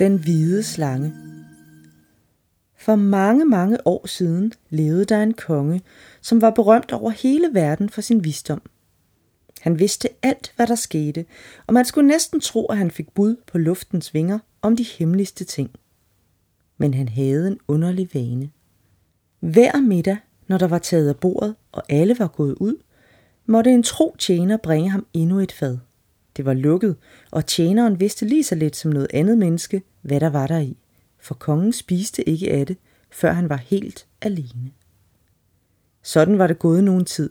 Den hvide slange For mange, mange år siden levede der en konge, som var berømt over hele verden for sin visdom. Han vidste alt, hvad der skete, og man skulle næsten tro, at han fik bud på luftens vinger om de hemmeligste ting. Men han havde en underlig vane. Hver middag, når der var taget af bordet, og alle var gået ud, måtte en tro tjener bringe ham endnu et fad. Det var lukket, og tjeneren vidste lige så lidt som noget andet menneske, hvad der var der i, for kongen spiste ikke af det, før han var helt alene. Sådan var det gået nogen tid,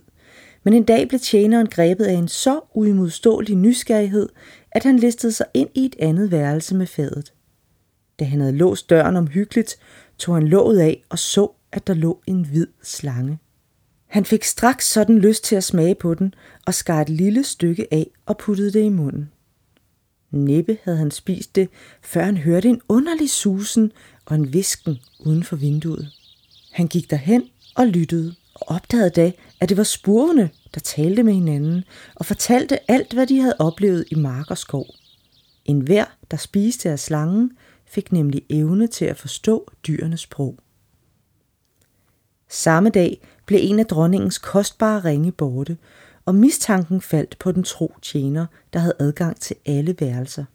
men en dag blev tjeneren grebet af en så uimodståelig nysgerrighed, at han listede sig ind i et andet værelse med fadet. Da han havde låst døren omhyggeligt, tog han låget af og så, at der lå en hvid slange. Han fik straks sådan lyst til at smage på den, og skar et lille stykke af og puttede det i munden. Næppe havde han spist det, før han hørte en underlig susen og en visken uden for vinduet. Han gik derhen og lyttede, og opdagede da, at det var spurvene, der talte med hinanden og fortalte alt, hvad de havde oplevet i mark og skov. En hver, der spiste af slangen, fik nemlig evne til at forstå dyrenes sprog. Samme dag blev en af dronningens kostbare ringe borte, og mistanken faldt på den tro tjener, der havde adgang til alle værelser.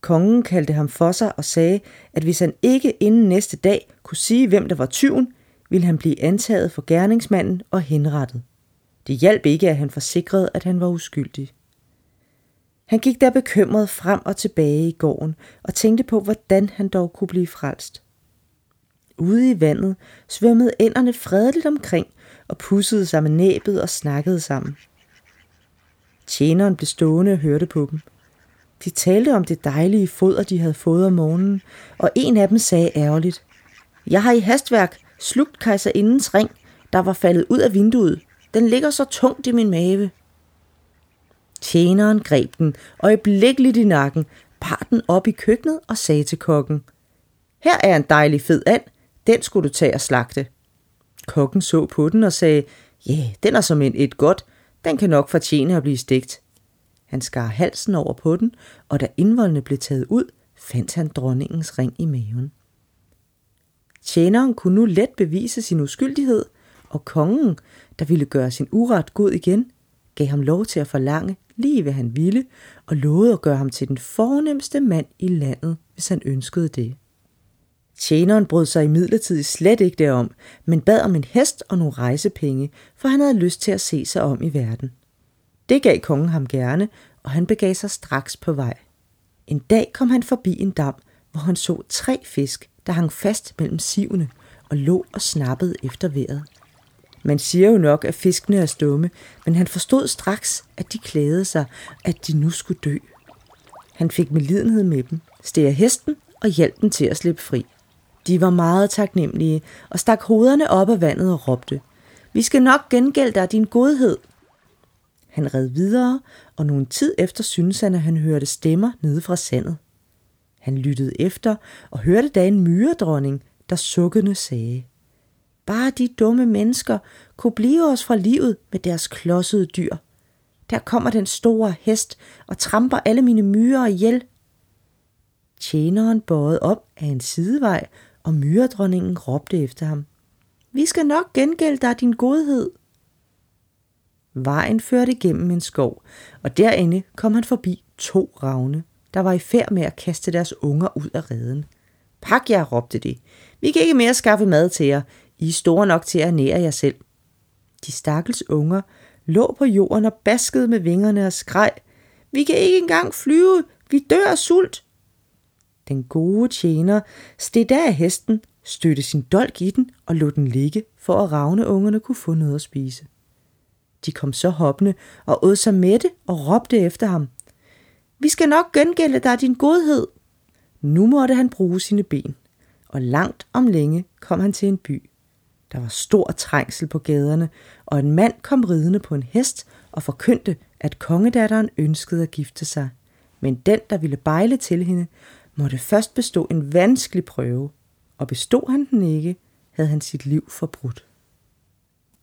Kongen kaldte ham for sig og sagde, at hvis han ikke inden næste dag kunne sige, hvem der var tyven, ville han blive antaget for gerningsmanden og henrettet. Det hjalp ikke, at han forsikrede, at han var uskyldig. Han gik der bekymret frem og tilbage i gården og tænkte på, hvordan han dog kunne blive frelst. Ude i vandet svømmede ænderne fredeligt omkring og pussede sig med næbet og snakkede sammen. Tjeneren blev stående og hørte på dem. De talte om det dejlige foder, de havde fået om morgenen, og en af dem sagde ærgerligt, Jeg har i hastværk slugt kejserindens ring, der var faldet ud af vinduet. Den ligger så tungt i min mave. Tjeneren greb den øjeblikkeligt i nakken, bar den op i køkkenet og sagde til kokken, Her er en dejlig fed and, den skulle du tage og slagte. Kokken så på den og sagde, ja, yeah, den er som en et godt, den kan nok fortjene at blive stegt. Han skar halsen over på den, og da indvoldene blev taget ud, fandt han dronningens ring i maven. Tjeneren kunne nu let bevise sin uskyldighed, og kongen, der ville gøre sin uret god igen, gav ham lov til at forlange lige hvad han ville, og lovede at gøre ham til den fornemmeste mand i landet, hvis han ønskede det. Tjeneren brød sig imidlertid slet ikke derom, men bad om en hest og nogle rejsepenge, for han havde lyst til at se sig om i verden. Det gav kongen ham gerne, og han begav sig straks på vej. En dag kom han forbi en dam, hvor han så tre fisk, der hang fast mellem sivene og lå og snappede efter vejret. Man siger jo nok, at fiskene er stumme, men han forstod straks, at de klædede sig, at de nu skulle dø. Han fik medlidenhed med dem, steg hesten og hjalp dem til at slippe fri. De var meget taknemmelige og stak hovederne op af vandet og råbte, Vi skal nok gengælde dig din godhed. Han red videre, og nogen tid efter syntes han, at han hørte stemmer nede fra sandet. Han lyttede efter og hørte da en myredronning, der sukkende sagde, Bare de dumme mennesker kunne blive os fra livet med deres klodsede dyr. Der kommer den store hest og tramper alle mine myrer ihjel. Tjeneren bøjede op af en sidevej, og myredronningen råbte efter ham. Vi skal nok gengælde dig din godhed. Vejen førte gennem en skov, og derinde kom han forbi to ravne, der var i færd med at kaste deres unger ud af reden. Pak jer, råbte de. Vi kan ikke mere skaffe mad til jer. I er store nok til at nære jer selv. De stakkels unger lå på jorden og baskede med vingerne og skreg. Vi kan ikke engang flyve. Vi dør af sult. Den gode tjener steg der af hesten, stødte sin dolk i den og lod den ligge, for at ravneungerne kunne få noget at spise. De kom så hoppende og åd sig mætte og råbte efter ham. Vi skal nok gengælde dig din godhed. Nu måtte han bruge sine ben, og langt om længe kom han til en by. Der var stor trængsel på gaderne, og en mand kom ridende på en hest og forkyndte, at kongedatteren ønskede at gifte sig. Men den, der ville bejle til hende, måtte først bestå en vanskelig prøve, og bestod han den ikke, havde han sit liv forbrudt.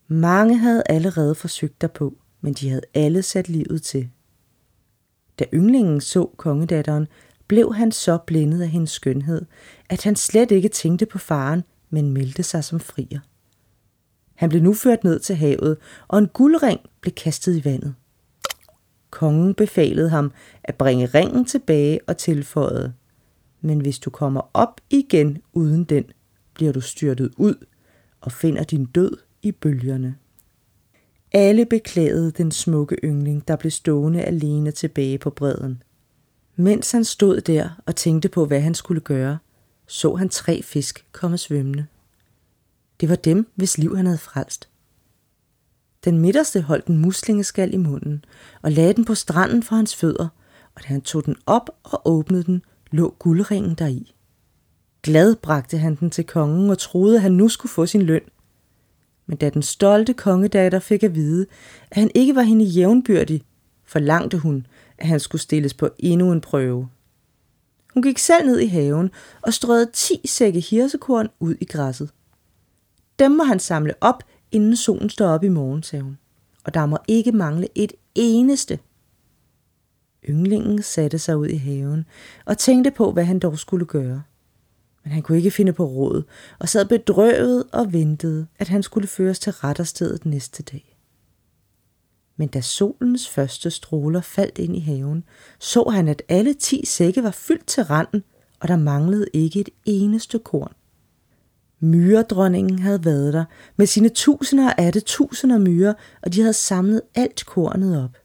Mange havde allerede forsøgt derpå, men de havde alle sat livet til. Da ynglingen så kongedatteren, blev han så blændet af hendes skønhed, at han slet ikke tænkte på faren, men meldte sig som frier. Han blev nu ført ned til havet, og en guldring blev kastet i vandet. Kongen befalede ham at bringe ringen tilbage og tilføjede, men hvis du kommer op igen uden den, bliver du styrtet ud og finder din død i bølgerne. Alle beklagede den smukke yngling, der blev stående alene tilbage på bredden. Mens han stod der og tænkte på, hvad han skulle gøre, så han tre fisk komme svømmende. Det var dem, hvis liv han havde frelst. Den midterste holdt en muslingeskal i munden og lagde den på stranden for hans fødder, og da han tog den op og åbnede den, lå guldringen deri. Glad bragte han den til kongen og troede, at han nu skulle få sin løn. Men da den stolte kongedatter fik at vide, at han ikke var hende jævnbyrdig, forlangte hun, at han skulle stilles på endnu en prøve. Hun gik selv ned i haven og strøede ti sække hirsekorn ud i græsset. Dem må han samle op, inden solen står op i morgen, sagde hun. Og der må ikke mangle et eneste. Ynglingen satte sig ud i haven og tænkte på, hvad han dog skulle gøre. Men han kunne ikke finde på råd, og sad bedrøvet og ventede, at han skulle føres til retterstedet næste dag. Men da solens første stråler faldt ind i haven, så han, at alle ti sække var fyldt til randen, og der manglede ikke et eneste korn. Myredronningen havde været der med sine tusinder af det tusinder myrer, og de havde samlet alt kornet op.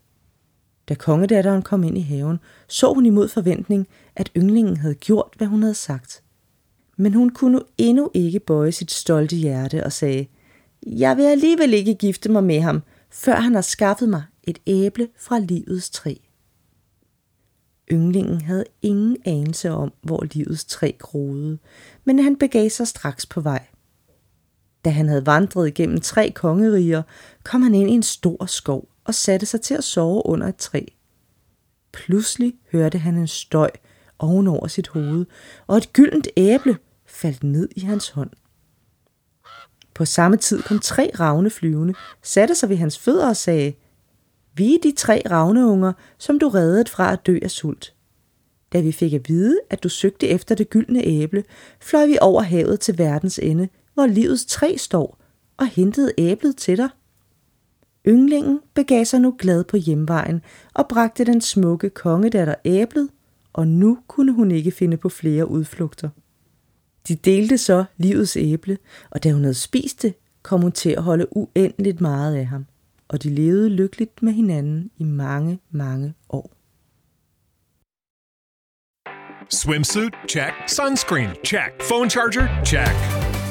Da kongedatteren kom ind i haven, så hun imod forventning, at ynglingen havde gjort, hvad hun havde sagt. Men hun kunne endnu ikke bøje sit stolte hjerte og sagde, jeg vil alligevel ikke gifte mig med ham, før han har skaffet mig et æble fra livets træ. Ynglingen havde ingen anelse om, hvor livets træ groede, men han begav sig straks på vej. Da han havde vandret igennem tre kongeriger, kom han ind i en stor skov og satte sig til at sove under et træ. Pludselig hørte han en støj ovenover sit hoved, og et gyldent æble faldt ned i hans hånd. På samme tid kom tre ravne flyvende, satte sig ved hans fødder og sagde, Vi er de tre ravneunger, som du reddede fra at dø af sult. Da vi fik at vide, at du søgte efter det gyldne æble, fløj vi over havet til verdens ende, hvor livets træ står, og hentede æblet til dig. Ynglingen begav sig nu glad på hjemvejen og bragte den smukke kongedatter æblet, og nu kunne hun ikke finde på flere udflugter. De delte så livets æble, og da hun havde spist det, kom hun til at holde uendeligt meget af ham, og de levede lykkeligt med hinanden i mange, mange år. Swimsuit? Check. Sunscreen? Check. Phone charger? Check.